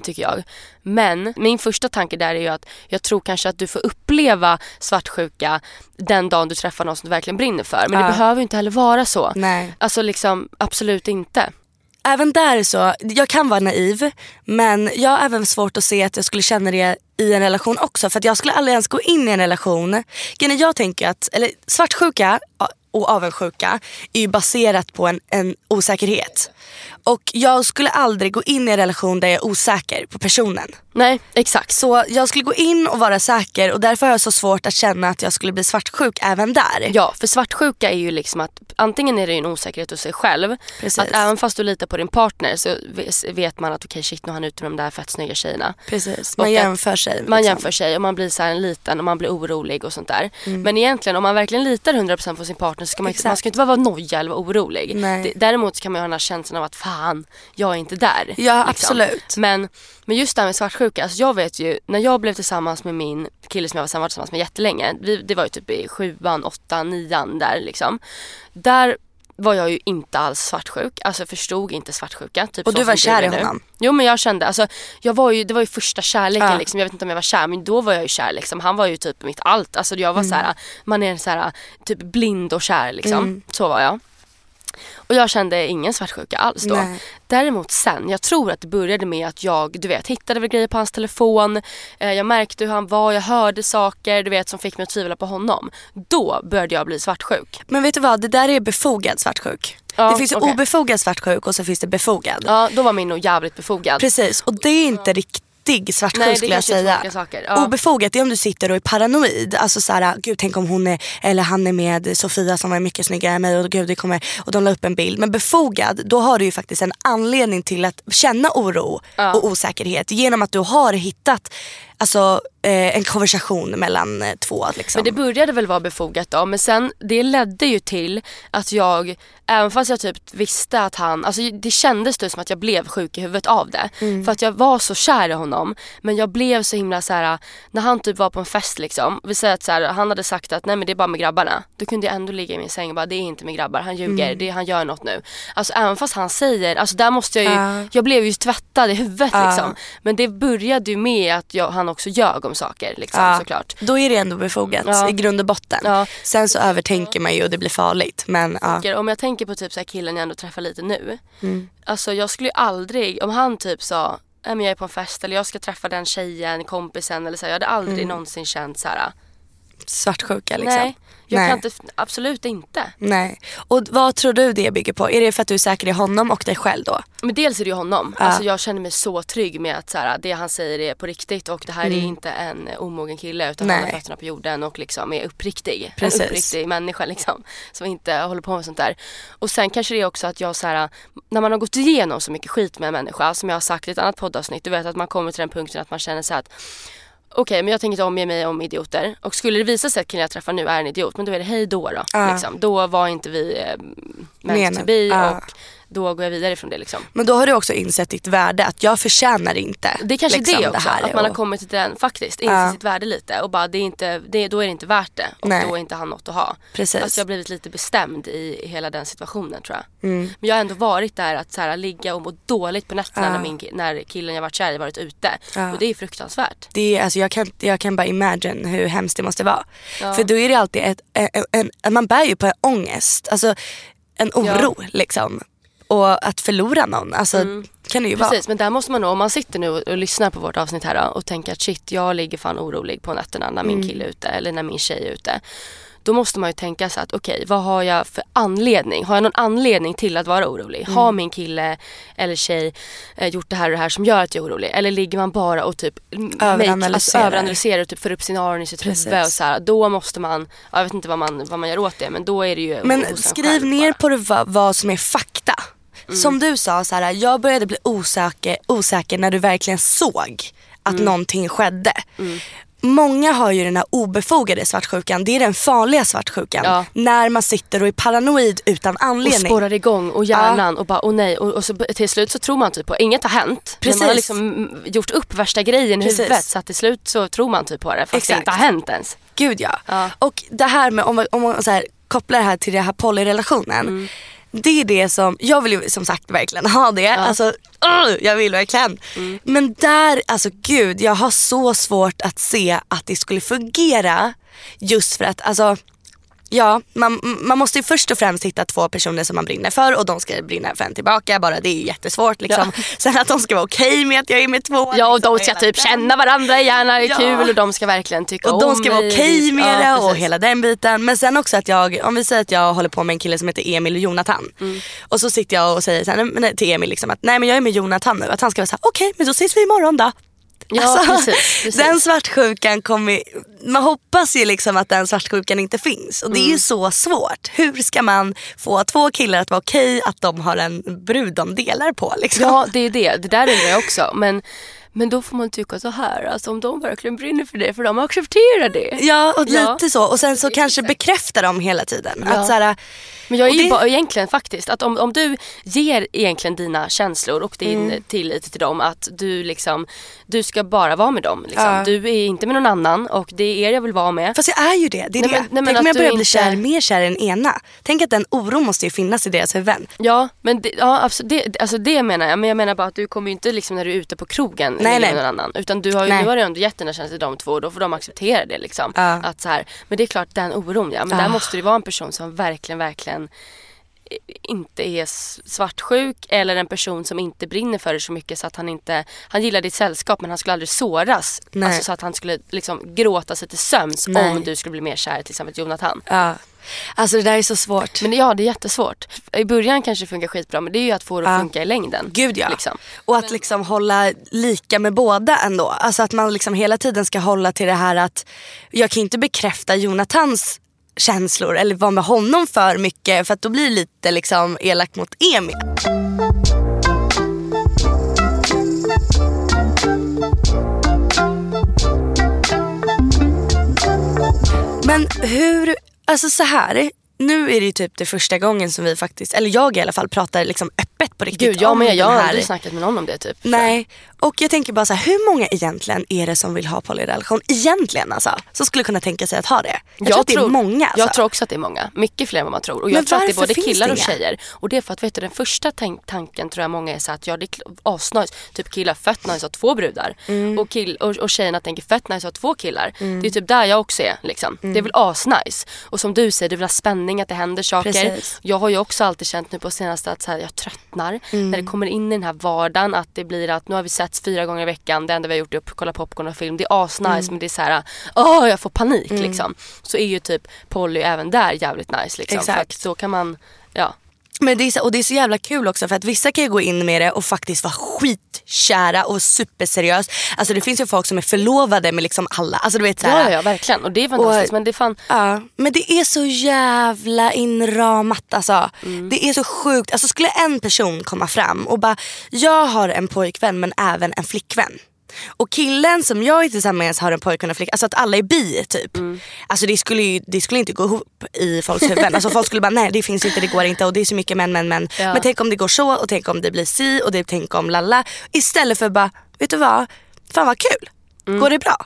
tycker jag. Men min första tanke där är ju att jag tror kanske att du får uppleva svartsjuka den dagen du träffar någon som du verkligen brinner för. Men Ja. det behöver ju inte heller vara så. Nej. Alltså liksom absolut inte. Även där så, jag kan vara naiv men jag har även svårt att se att jag skulle känna det i en relation också. För jag skulle aldrig ens gå in i en relation. Jag tänker att, eller svartsjuka och avundsjuka är ju baserat på en, en osäkerhet. Och jag skulle aldrig gå in i en relation där jag är osäker på personen. Nej, exakt. Så jag skulle gå in och vara säker och därför har jag så svårt att känna att jag skulle bli svartsjuk även där. Ja, för svartsjuka är ju liksom att antingen är det ju en osäkerhet hos sig själv. Precis. Att även fast du litar på din partner så vet man att okej shit nu är han ute med de där fett snygga tjejerna. Precis, Och man att jämför sig. Man liksom. jämför sig och man blir så här en liten och man blir orolig och sånt där. Mm. Men egentligen om man verkligen litar 100% på sin partner så ska man, Exakt. man ska inte bara vara noja eller vara orolig. Nej. Däremot kan man ha den här känslan av att fan, jag är inte där. liksom. Ja, absolut. Men, men just det här med svartsjuka, alltså jag vet ju när jag blev tillsammans med min kille som jag var samma- tillsammans med jättelänge. Vi, det var ju typ i sjuan, åttan, nian där liksom. Där var jag ju inte alls svartsjuk, alltså förstod inte svartsjuka. Typ Och du var kär i honom? Jo men jag kände, alltså jag var ju, det var ju första kärleken Ja. liksom. Jag vet inte om jag var kär men då var jag ju kär liksom. Han var ju typ mitt allt. Alltså jag var Mm. så här, man är så här, typ blind och kär liksom. Mm. Så var jag. Och jag kände ingen svartsjuka alls då. Nej. Däremot sen, jag tror att det började med att jag du vet, hittade väl grejer på hans telefon. Eh, jag märkte hur han var, jag hörde saker du vet, som fick mig att tvivla på honom. Då började jag bli svartsjuk. Men vet du vad, det där är befogad svartsjuk. Ja, det finns ju okej. obefogad svartsjuk och så finns det befogad. Ja, då var min nog jävligt befogad. Precis, och det är inte riktig svartsjuk Nej, skulle jag säga. saker. Ja. Obefogat är om du sitter och är paranoid. Alltså såhär, gud tänk om hon är, eller han är med Sofia som var mycket snyggare än mig och gud det kommer, och de la upp en bild. Men befogad, då har du ju faktiskt en anledning till att känna oro Ja. och osäkerhet genom att du har hittat alltså, eh, en konversation mellan eh, två. Liksom. Men det började väl vara befogat då men sen det ledde ju till att jag, även fast jag typ visste att han, alltså det kändes det som att jag blev sjuk i huvudet av det. Mm. För att jag var så kär i honom men jag blev så himla så här när han typ var på en fest liksom, vi säger att så här, han hade sagt att nej men det är bara med grabbarna. Då kunde jag ändå ligga i min säng och bara det är inte med grabbar, han ljuger, Mm. det, han gör något nu. Alltså även fast han säger, alltså där måste jag ju, Ja. jag blev ju tvättad i huvudet Ja. liksom. Men det började ju med att jag, han också ljög om saker liksom Ja, såklart. Då är det ändå befogat Ja. i grund och botten. Ja. Sen så övertänker man ju och det blir farligt. Men ja. om jag tänker på typ så killen jag ändå träffar lite nu. Mm. Alltså jag skulle ju aldrig, om han typ sa "Nej, men jag är på en fest eller jag ska träffa den tjejen, kompisen eller så. Jag hade aldrig Mm. någonsin känt så här. svartsjuka liksom. Nej, jag Nej. kan inte, absolut inte. Nej. Och vad tror du det bygger på? Är det för att du är säker i honom och dig själv då? Men dels är det ju honom. Ja. Alltså jag känner mig så trygg med att så här, det han säger är på riktigt och det här är inte en omogen kille utan han Mm. Nej. har fötterna på jorden och liksom är uppriktig. Precis. En uppriktig människa liksom. Som inte håller på med sånt där. Och sen kanske det är också att jag så här, när man har gått igenom så mycket skit med en människa som jag har sagt i ett annat poddavsnitt. Du vet att man kommer till den punkten att man känner så här att Okej men jag tänker inte omge mig om idioter och skulle det visa sig att killen jag träffar nu är en idiot men då är det hej då då. Ja. Liksom. Då var inte vi eh, meant to be Ja. och då går jag vidare från det liksom. Men då har du också insett ditt värde, att jag förtjänar inte Det är kanske liksom, det också, här. att man har kommit till den, faktiskt, inse Ja. sitt värde lite och bara det är inte, det, då är det inte värt det och Nej. då är inte han något att ha. Precis. Alltså jag har blivit lite bestämd i hela den situationen tror jag. Mm. Men jag har ändå varit där att så här, ligga och må dåligt på nätterna Ja. när, min, när killen jag varit kär i varit ute. Ja. Och det är fruktansvärt. Det är, alltså, jag, kan, jag kan bara imagine hur hemskt det måste vara. För då är det alltid ett, en, en, en, man bär ju på en ångest, alltså en oro liksom. Och att förlora någon, alltså kan det ju vara. Mm. Precis men där måste man nog, om man sitter nu och, och lyssnar på vårt avsnitt här då, och tänker att shit jag ligger fan orolig på nätterna när Mm. min kille är ute eller när min tjej är ute. Då måste man ju tänka så att okej vad har jag för anledning? Har jag någon anledning till att vara orolig? Mm. Har min kille eller tjej eh, gjort det här och det här som gör att jag är orolig? Eller ligger man bara och typ make- Överanalyserar. alltså, överanalyserar och typ får upp scenarion i sitt huvud och så här, Då måste man, ja, jag vet inte vad man, vad man gör åt det men då är det ju Men skriv ner bara. på det, vad, vad som är fakta. Mm. Som du sa, så här, jag började bli osäker, osäker när du verkligen såg att Mm. någonting skedde. Många har ju den här obefogade svartsjukan. Det är den farliga svartsjukan. Ja. När man sitter och är paranoid utan Och anledning. spårar igång och hjärnan och bara åh nej och, och så till slut så tror man typ på inget har hänt. Men man har Precis. liksom gjort upp värsta grejen i Precis. huvudet så till slut så tror man typ på det fast Exakt. det inte har hänt ens. Gud ja. Ja. Och det här med, om man, om man så här, kopplar det här till den här polyrelationen. Mm. Det är det som, jag vill ju som sagt verkligen ha det. Alltså, uh, jag vill verkligen. Mm. Men där, alltså gud, jag har så svårt att se att det skulle fungera. Just för att, alltså Ja, man, man måste ju först och främst hitta två personer som man brinner för och de ska brinna för en tillbaka. Bara det är ju jättesvårt liksom. Sen att de ska vara okej med att jag är med två. Ja och liksom, de ska typ den känna varandra gärna, är Ja. kul och de ska verkligen tycka och om de ska vara mig. okej med Ja, det och hela den biten. Men sen också att jag, om vi säger att jag håller på med en kille som heter Emil och Jonathan. Mm. Och så sitter jag och säger så här, nej, till Emil liksom att nej men jag är med Jonathan nu. Att han ska vara såhär, okej men då ses vi imorgon då. Ja Alltså, precis, precis. Den svartsjukan kommer, man hoppas ju liksom att den svartsjukan inte finns. Och det Mm. är ju så svårt. Hur ska man få två killar att vara okej att de har en brud de delar på liksom? Ja det är det, det där undrar jag också. Men, men då får man tycka så här, alltså om de verkligen brinner för det, för de accepterar det. Ja och Ja. lite så. Och sen så kanske bekräfta dem hela tiden. Ja. Att så här, Men jag är Och ju det- bara, egentligen faktiskt, att om, om du ger egentligen dina känslor och din Mm. tillit till dem att du liksom, du ska bara vara med dem. Liksom. Ja. Du är inte med någon annan och det är er jag vill vara med. Fast jag är ju det. det, är Nej, det. men- nej, men Tänk om jag börjar bli inte- kär, mer kär än ena. Tänk att den oron måste ju finnas i deras huvuden. Ja, men det, ja, absolut, det, alltså det menar jag. Men jag menar bara att du kommer ju inte liksom när du är ute på krogen Nej, med någon annan. Utan du har ju, Nej. nu har du ändå gett dina känslor till de två och då får de acceptera det. Liksom. Ja. Att så här, men det är klart den oron ja. Men Ah. där måste det vara en person som verkligen, verkligen eh, inte är svartsjuk eller en person som inte brinner för det så mycket så att han inte, han gillar ditt sällskap men han skulle aldrig såras. Nej. Alltså så att han skulle liksom gråta sig till sömns Nej. om du skulle bli mer kär till exempel Jonathan. Ja. Alltså det där är så svårt. Men ja, det är jättesvårt. I början kanske det funkar skitbra men det är ju att få det att Ja. funka i längden. Gud ja. Liksom. Och att liksom hålla lika med båda ändå. Alltså att man liksom hela tiden ska hålla till det här att jag kan inte bekräfta Jonathans känslor eller vara med honom för mycket för att då blir det lite liksom elakt mot Emil. Men hur, alltså så här. Nu är det ju typ det första gången som vi faktiskt, eller jag i alla fall, pratar liksom öppet på riktigt Gud, jag om med. Jag har aldrig snackat med någon om det typ. Nej, och jag tänker bara så här, hur många egentligen är det som vill ha polyrelation? Egentligen alltså, som skulle kunna tänka sig att ha det. Jag, tror att det är många. Alltså. Jag tror också att det är många. Mycket fler än vad man tror. Och jag Men tror att det är både killar och tjejer. Och det är för att vet du, den första tank- tanken tror jag många är så att ja det är asnice. Typ killar fett nice att ha två brudar. Mm. Och, kill- och, och tjejerna tänker fett nice att ha två killar. Det är typ där jag också är. Liksom. Mm. Det är väl asnice. Och som du säger, du vill ha spänning, att det händer saker. Precis. Jag har ju också alltid känt nu på senaste att så här, jag tröttnar. Mm. När det kommer in i den här vardagen att det blir att nu har vi setts fyra gånger i veckan. Det enda vi har gjort är att kolla popcorn och film. Det är asnice Mm. men det är så här, åh jag får panik liksom. Så är ju typ poly även där jävligt nice liksom. För Exakt. att då kan man, ja. Men det är så, och det är så jävla kul också för att vissa kan ju gå in med det och faktiskt vara skitkära och superseriös. Alltså det finns ju folk som är förlovade med liksom alla. Alltså du vet så här, ja, ja verkligen. Och det är fantastiskt Och- men det är fan, Ja, men det är så jävla inramat alltså. Mm. Det är så sjukt. Alltså skulle en person komma fram och bara, jag har en pojkvän men även en flickvän. Och killen som jag är tillsammans med har en pojkvän och en flickvän, alltså att alla är bi typ. Mm. Alltså det skulle, ju, det skulle inte gå ihop i folks huvuden. Alltså folk skulle bara nej det finns inte, det går inte och det är så mycket men men men. Ja. Men tänk om det går så och tänk om det blir si och det, tänk om lalla. Istället för bara, vet du vad, fan vad kul. Mm. Går det bra?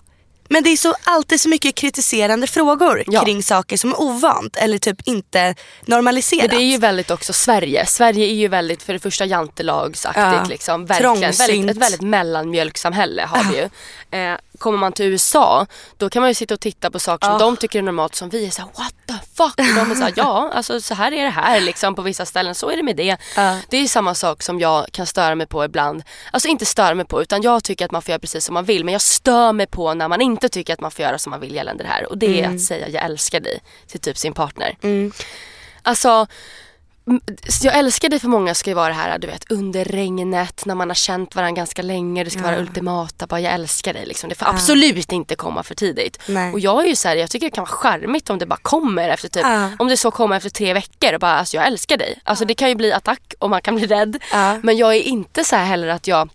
Men det är så, alltid så mycket kritiserande frågor Ja. kring saker som är ovant eller typ inte normaliserat. men det är ju väldigt också Sverige. Sverige är ju väldigt för det första jantelagsaktigt Ja. liksom. Verkligen. Väldigt, ett väldigt mellanmjölksamhälle har vi ju. Eh, kommer man till USA då kan man ju sitta och titta på saker som de tycker är normalt som vi är såhär what the fuck. Och de är såhär ja alltså så här är det här liksom på vissa ställen. Så är det med det. Ja. Det är samma sak som jag kan störa mig på ibland. Alltså inte störa mig på utan jag tycker att man får göra precis som man vill. Men jag stör mig på när man inte tycker att man får göra som man vill gällande det här. Och det är att säga jag älskar dig till typ sin partner. Alltså m- jag älskar dig för många ska ju vara det här du vet under regnet när man har känt varandra ganska länge. Det ska vara ultimata, bara jag älskar dig liksom. Det får absolut inte komma för tidigt. Nej. Och jag är ju så här, jag tycker det kan vara charmigt om det bara kommer efter typ, Ja. om det så kommer efter tre veckor och bara alltså jag älskar dig. Alltså det kan ju bli attack och man kan bli rädd. Ja. Men jag är inte så här heller att jag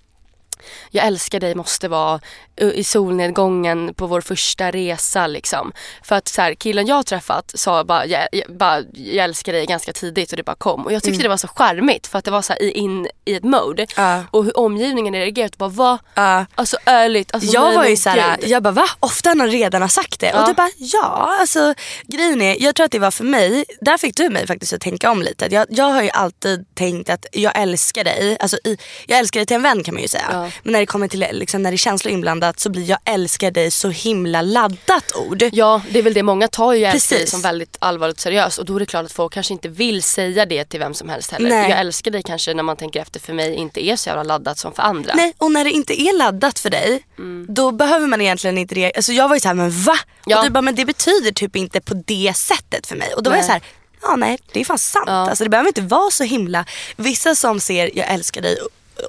jag älskar dig måste vara i solnedgången på vår första resa liksom. För att så här, killen jag träffat sa bara jag, jag, bara, jag älskar dig ganska tidigt och det bara kom. Och jag tyckte Mm. det var så charmigt för att det var så här, in i ett mode. Ja. Och hur omgivningen reagerade och bara va? Ja. Alltså ärligt. Alltså, jag var ju såhär, jag bara va? Ofta har någon redan har sagt det. Ja. Och du bara ja, alltså grejen är, jag tror att det var för mig, där fick du mig faktiskt att tänka om lite. Jag, jag har ju alltid tänkt att jag älskar dig, alltså i, jag älskar dig till en vän kan man ju säga. Men när det kommer till liksom, när det är känslor inblandat så blir jag älskar dig så himla laddat ord. Ja, det är väl det. Många tar ju älskar dig som väldigt allvarligt och seriöst och då är det klart att folk kanske inte vill säga det till vem som helst heller. Nej. Jag älskar dig kanske när man tänker efter för mig inte är så jävla laddat som för andra. Nej, och när det inte är laddat för dig, då behöver man egentligen inte det. Alltså jag var ju såhär, men va? Ja. Och du bara, men det betyder typ inte på det sättet för mig. Och då var jag Nej. så här. Ja nej det är fan sant. Ja. Alltså, det behöver inte vara så himla, vissa som ser jag älskar dig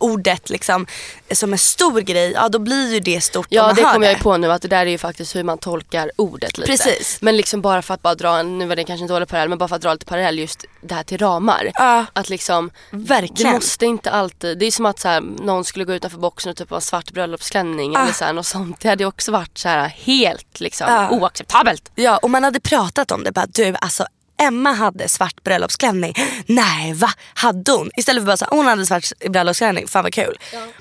ordet liksom som en stor grej, ja då blir ju det stort Ja det kommer jag ju på nu att det där är ju faktiskt hur man tolkar ordet lite. Precis. Men liksom bara för att bara dra, nu var det kanske en dålig parallell men bara för att dra lite parallell just det här till ramar. Ja. Att liksom Verkligen. Det måste inte alltid, det är som att så här, någon skulle gå utanför boxen och typ ha en svart bröllopsklänning Ah. eller så här, något sånt. Det hade ju också varit så här helt liksom Ja. oacceptabelt. Ja och man hade pratat om det, bara du alltså Emma hade svart bröllopsklänning. Nej va? Hade hon? Istället för bara såhär, hon hade svart bröllopsklänning, fan vad kul.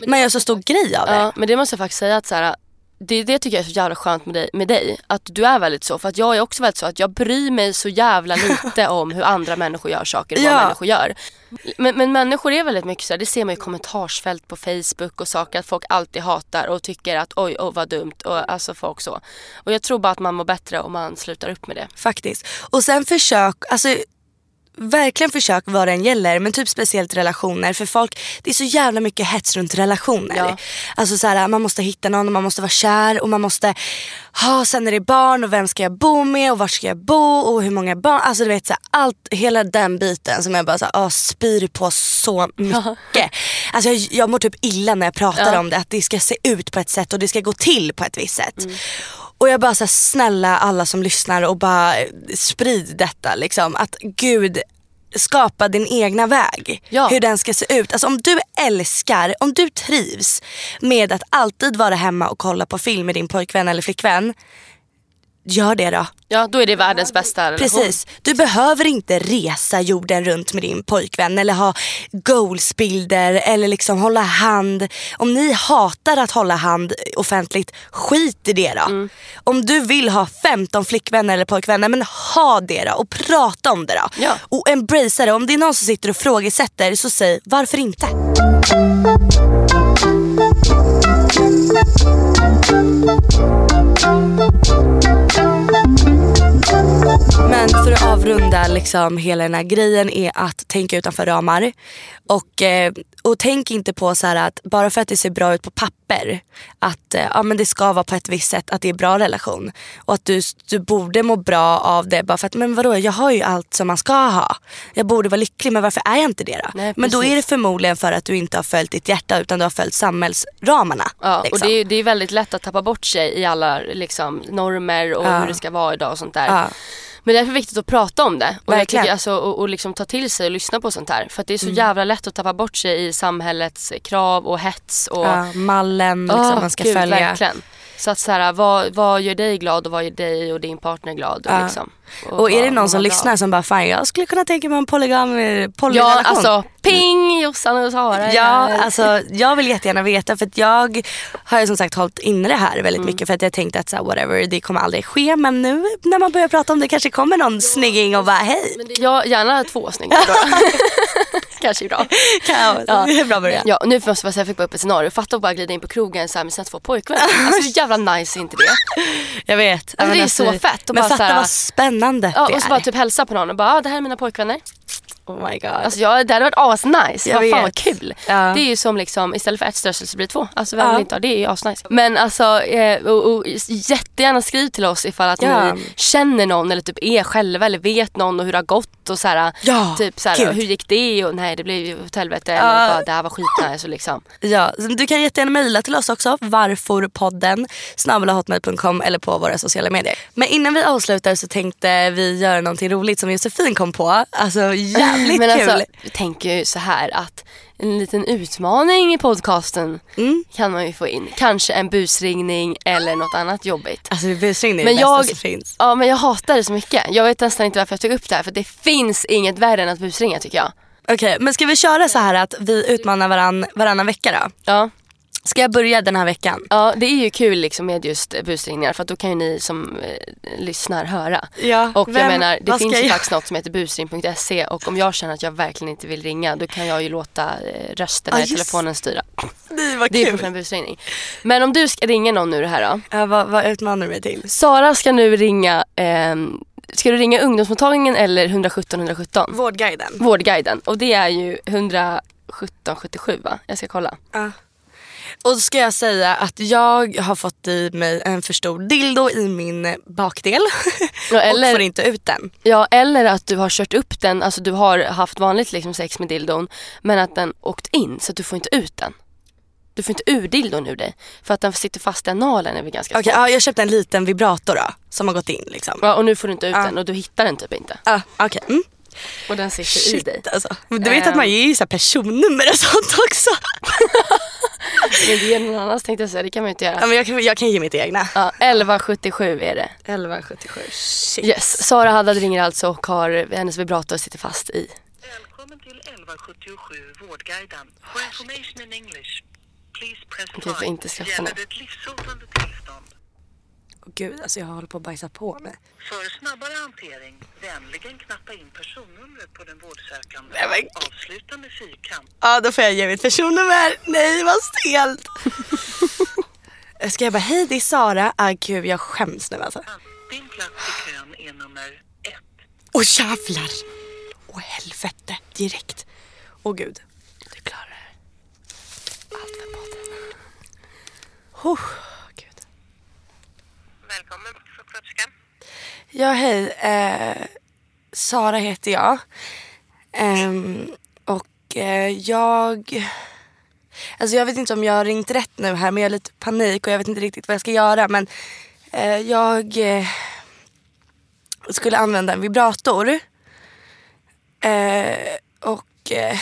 man gör så stor grej av det. Ja, men det måste jag faktiskt säga att så här, det, det tycker jag är så jävla skönt med dig, med dig. Att du är väldigt så. För att jag är också väldigt så att jag bryr mig så jävla lite om hur andra människor gör saker och Ja. vad människor gör. Men, men människor är väldigt mycket så här, det ser man ju i kommentarsfält på Facebook och saker att folk alltid hatar och tycker att oj, oj vad dumt och alltså folk så. Och jag tror bara att man mår bättre om man slutar upp med det. Faktiskt. Och sen försök, alltså verkligen försök vad den gäller men typ speciellt relationer för folk, det är så jävla mycket hets runt relationer. Ja. Alltså så här, man måste hitta någon och man måste vara kär och man måste ha sen är det barn och vem ska jag bo med och var ska jag bo och hur många barn. Alltså du vet så här, allt, hela den biten som jag bara så här, spyr på så mycket. Alltså jag, jag mår typ illa när jag pratar Ja. om det, att det ska se ut på ett sätt och det ska gå till på ett visst sätt. Och jag bara så här, snälla alla som lyssnar och bara sprid detta liksom. Att gud skapa din egna väg. Ja. Hur den ska se ut. Alltså om du älskar, om du trivs med att alltid vara hemma och kolla på film med din pojkvän eller flickvän. Gör det då. Ja, då är det världens bästa relation. Precis. Du behöver inte resa jorden runt med din pojkvän eller ha goalsbilder eller liksom hålla hand. Om ni hatar att hålla hand offentligt, skit i det då. Mm. Om du vill ha 15 flickvänner eller pojkvänner, men ha det då och prata om det då. Ja. Och embracea det. Om det är någon som sitter och frågesätter så säg varför inte? Men för att avrunda liksom hela den här grejen är att tänka utanför ramar. Och, eh, och tänk inte på så här att bara för att det ser bra ut på papper att eh, ja, men det ska vara på ett visst sätt, att det är bra relation. Och att du, du borde må bra av det bara för att men vadå jag har ju allt som man ska ha. Jag borde vara lycklig men varför är jag inte det då? Nej, men då är det förmodligen för att du inte har följt ditt hjärta utan du har följt samhällsramarna. Ja, liksom. och det är, det är väldigt lätt att tappa bort sig i alla liksom, normer och Ja. hur det ska vara idag och sånt där. Ja. Men det är därför viktigt att prata om det. Och, jag tycker, alltså, och, och liksom ta till sig och lyssna på sånt här. För att det är så Mm. jävla lätt att tappa bort sig i samhällets krav och hets. Och, ja, mallen liksom, Ah, man ska gud, följa. Verkligen. Så att så här, vad, vad gör dig glad och vad gör dig och din partner glad? Och, Ja. liksom, Och är det någon som lyssnar som bara fan jag skulle kunna tänka mig en polygam Ja polyrelation. alltså ping Jossan och Sara. Ja, alltså jag vill jättegärna veta för att jag har ju som sagt hållit inne det här väldigt Mm. mycket för att jag tänkte att så här, whatever det kommer aldrig ske men nu när man börjar prata om det kanske kommer någon snygging och bara hej. Ja, gärna två snygga då. Kanske är bra. Kaos. Ja. Det är bra början. Ja, nu måste jag bara säga, jag fick bara upp ett scenario. Fatta att bara glida in på krogen så här med sina två pojkvänner. Alltså hur jävla nice är inte det? Jag vet. Alltså, det är så fett. Och Men bara fatta så här- vad spännande Ja, det och så är. bara typ hälsa på någon och bara, ah, det här är mina pojkvänner. oh my god. Alltså jag, det hade varit asnice. Jag Vad fan vad kul. Ja. Det är ju som liksom, istället för ett strössel så blir det två. Alltså vem Ja. vill inte ha det? är ju asnice. Men alltså, eh, och, och, jättegärna skriv till oss ifall att Ja. ni känner någon eller typ är själva eller vet någon och hur det har gått och så här, Ja, typ så här, hur gick det och nej det blev ju åt helvete eller bara det här var skitnice liksom. Ja, du kan jättegärna mejla till oss också, varforpodden snabelahotmail.com eller på våra sociala medier. Men innan vi avslutar så tänkte vi göra någonting roligt som Josefin kom på. Alltså jävligt Men kul. alltså, jag tänker ju så här att en liten utmaning i podcasten Mm. kan man ju få in. Kanske en busringning eller något annat jobbigt. Alltså busringning är Men det jag- bästa som finns. Ja men jag hatar det så mycket. Jag vet nästan inte varför jag tog upp det här för det finns inget värre än att busringa tycker jag. Okej, men ska vi köra så här att vi utmanar varann, varannan vecka då? Ja. Ska jag börja den här veckan? Ja, det är ju kul liksom med just busringningar för då kan ju ni som eh, lyssnar höra. Ja, Och jag vem- menar, det finns ju jag- faktiskt något som heter busring.se och om jag känner att jag verkligen inte vill ringa då kan jag ju låta eh, rösterna Ja, i telefonen styra. Nej vad Det är kul. fortfarande en busringning. Men om du ska ringa någon nu det här då. Ja, vad, vad utmanar du mig till? Sara ska nu ringa, ehm, ska du ringa ungdomsmottagningen eller 117 117? Vårdguiden. Vårdguiden och det är ju 117 77 va? Jag ska kolla. Ja. Och så ska jag säga att jag har fått i mig en för stor dildo i min bakdel. Ja, eller- Och får inte ut den. Ja, eller att du har kört upp den, alltså du har haft vanligt liksom sex med dildon men att den åkt in så att du får inte ut den. Du får inte ur dildon ur dig för att den sitter fast i analen är väl ganska Okej, svårt. ja, jag köpte en liten vibrator då, som har gått in liksom. Ja, och nu får du inte ut Ja. den och du hittar den typ inte. Ja, okej. Mm. Och den sitter i dig. Shit alltså. Du vet att Ehm. man ger ju så här personnummer och sånt också. Men det är någon annans tänkte jag säga, det kan man ju inte Ja, göra. men jag, kan, jag kan ge mitt egna. Ja, 1177 är det. 1177. Shit. Yes, Sara Haddad ringer alltså och har, hennes vibrator sitter fast i. Välkommen till 1177 Vårdguiden. For information in English, please press Okej, får 5. inte skratta Gäller nu. det ett livshotande tillstånd? Gud, alltså jag håller på att bajsa på mig. För snabbare hantering, vänligen knappa in personnumret på den vårdsökande. Nej, men- Avsluta med fyrkant. Ja, då får jag ge mitt personnummer. Nej, vad stelt. Ska jag bara, hej det är Sara. Ah, gud, jag skäms nu alltså. Din plats i kön är nummer ett. Åh jävlar. Åh helvete, direkt. Åh gud. Du klarar. Allt för podden. Oh. Välkommen sjuksköterskan. Ja, hej. Eh, Sara heter jag. Eh, och eh, jag... Alltså jag vet inte om jag har ringt rätt nu här men jag har lite panik och jag vet inte riktigt vad jag ska göra. Men eh, jag eh, skulle använda en vibrator. Eh, och eh,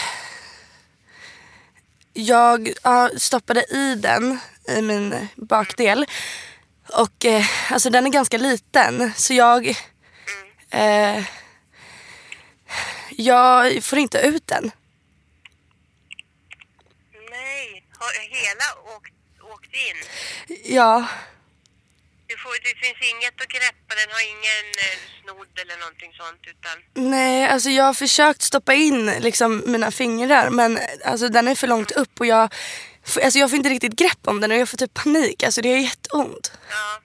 jag ja, stoppade i den i min bakdel. Och eh, alltså den är ganska liten så jag... Eh, jag får inte ut den. Nej, har hela åkt, åkt in? Ja, Du får, det finns inget att greppa, den har ingen eh, snodd eller någonting sånt utan... nej alltså jag har försökt stoppa in liksom mina fingrar men alltså den är för långt upp och jag... Alltså jag får inte riktigt grepp om den och jag får typ panik. Alltså det gör jätteont. Ja.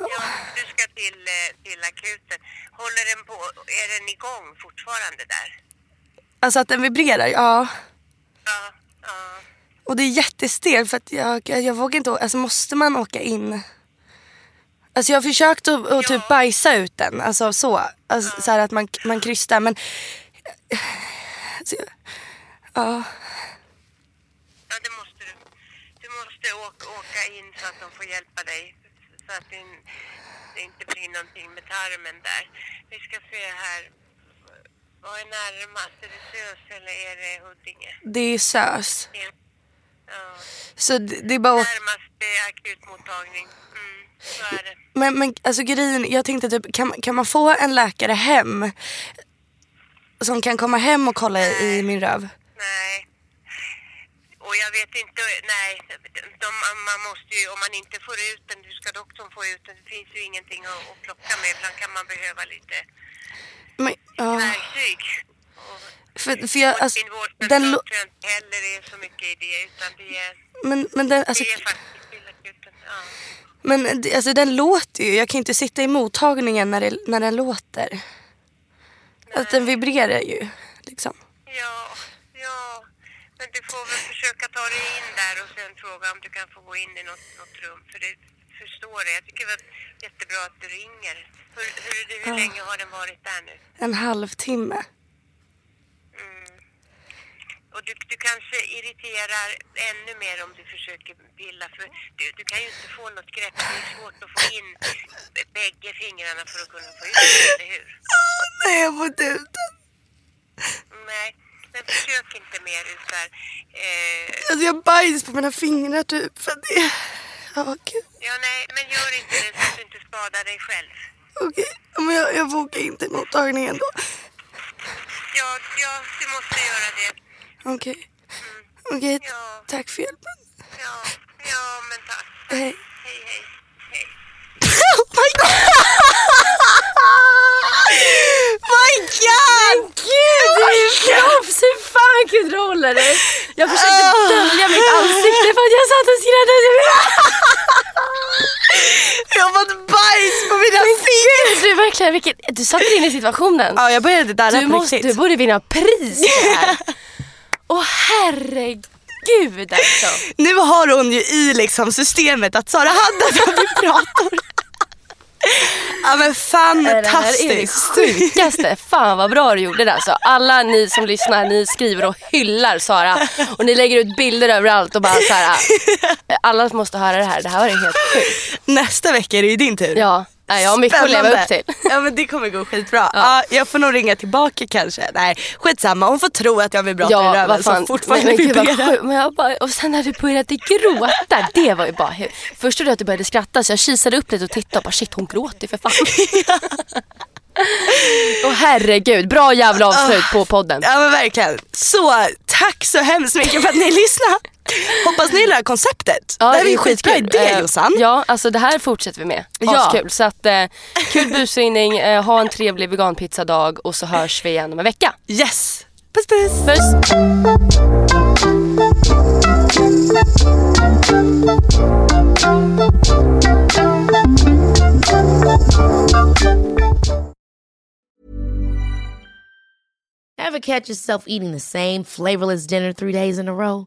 Ja, du ska till, eh, till akuten. Håller den på, är den igång fortfarande där? Alltså att den vibrerar, ja. Ja, ja. Och det är jättestelt för att jag, jag vågar inte Alltså måste man åka in? Alltså jag har försökt att, att typ bajsa ut den. Alltså så. Alltså, så här att man, man krystar men... Alltså, ja. Ja, det måste måste åka, åka in så att de får hjälpa dig. Så att det, det inte blir någonting med tarmen där. Vi ska se här. Vad är närmast? Är det SÖS eller är det Huddinge? Det är SÖS. Ja. Ja. Så det, det är bara Närmast är akutmottagning. Mm, så är det. men, men alltså grejen, jag tänkte typ kan, kan man få en läkare hem? Som kan komma hem och kolla i, i min röv? Nej. Och jag vet inte, nej. De, man måste ju, om man inte får ut den, hur ska doktorn få ut den? Det finns ju ingenting att, att plocka med. Ibland kan man behöva lite Men, ja. verktyg. Och För, för jag, alltså, den, tror jag inte heller är så mycket i det, utan det är, men, men den, alltså, det är faktiskt. Ja. men alltså, den låter ju. Jag kan inte sitta i mottagningen när, det, när den låter. Att den vibrerar ju. Liksom. Ja. Men du får väl försöka ta dig in där och sen fråga om du kan få gå in i något, något rum. För det förstår det. Jag tycker det var jättebra att du ringer. Hur, hur, hur, hur länge har den varit där nu? En halvtimme. Mm. Och du, du kanske irriterar ännu mer om du försöker pilla. För du, du kan ju inte få något grepp. Det är svårt att få in bägge fingrarna för att kunna få ut det, eller hur? Nej, jag får inte ut den. Nej, Men försök inte mer Usar. Eh, Alltså jag har bajs på mina fingrar typ. För det... Ja, gud. ja, nej, men gör inte det så att du inte skadar dig själv. Okej, men jag, jag får åka in till mottagningen då. Ja, ja, du måste göra det. Okej. Okej, Ja. tack för hjälpen. Ja, ja, men tack. Hej. Hej, hej. Hej. Oh my god! My god! Gud, du är proffs! Hur fan kunde du hålla dig? Jag försökte Ah. dölja mitt ansikte för att jag satt och skrattade. Jag har fått bajs på mina fingrar! Du, verkligen, du satte dig in i situationen. Ja, jag började darra Du, på måste, riktigt. du borde vinna pris här. Åh herregud alltså. Nu har hon ju i liksom systemet att Sara hade en vibrator. Ja men Det här är det fantastiskt. sjukaste. Fan vad bra du gjorde det alltså. Alla ni som lyssnar, ni skriver och hyllar Sara. Och ni lägger ut bilder överallt och bara så här. Alla måste höra det här. Det här var helt sjukt. Nästa vecka är det ju din tur. Ja, nej, jag har mycket att leva upp till. Ja men det kommer gå skitbra. Ja. jag får nog ringa tillbaka kanske. Nej skitsamma, hon får tro att jag vibrator i Ja, röven vad fan. som fortfarande men, vibrerar. sjukt. men jag bara, Och sen när du började gråta, det var ju bara... Först trodde jag att du började skratta så jag kisade upp lite och tittade och bara shit hon gråter för fan. Åh herregud, bra jävla avslut på podden. Ja men verkligen. Så tack så hemskt mycket för att ni lyssnade. Hoppas ni gillar konceptet. det här är ju en skitbra idé Eh, Jossan. Ja, alltså det här fortsätter vi med. Ja. Askul. Så att, eh, kul busringning, eh, ha en trevlig veganpizzadag och så hörs vi igen om en vecka. Yes. Puss puss. Puss! Ever catch yourself eating the same flavorless dinner three days in a row?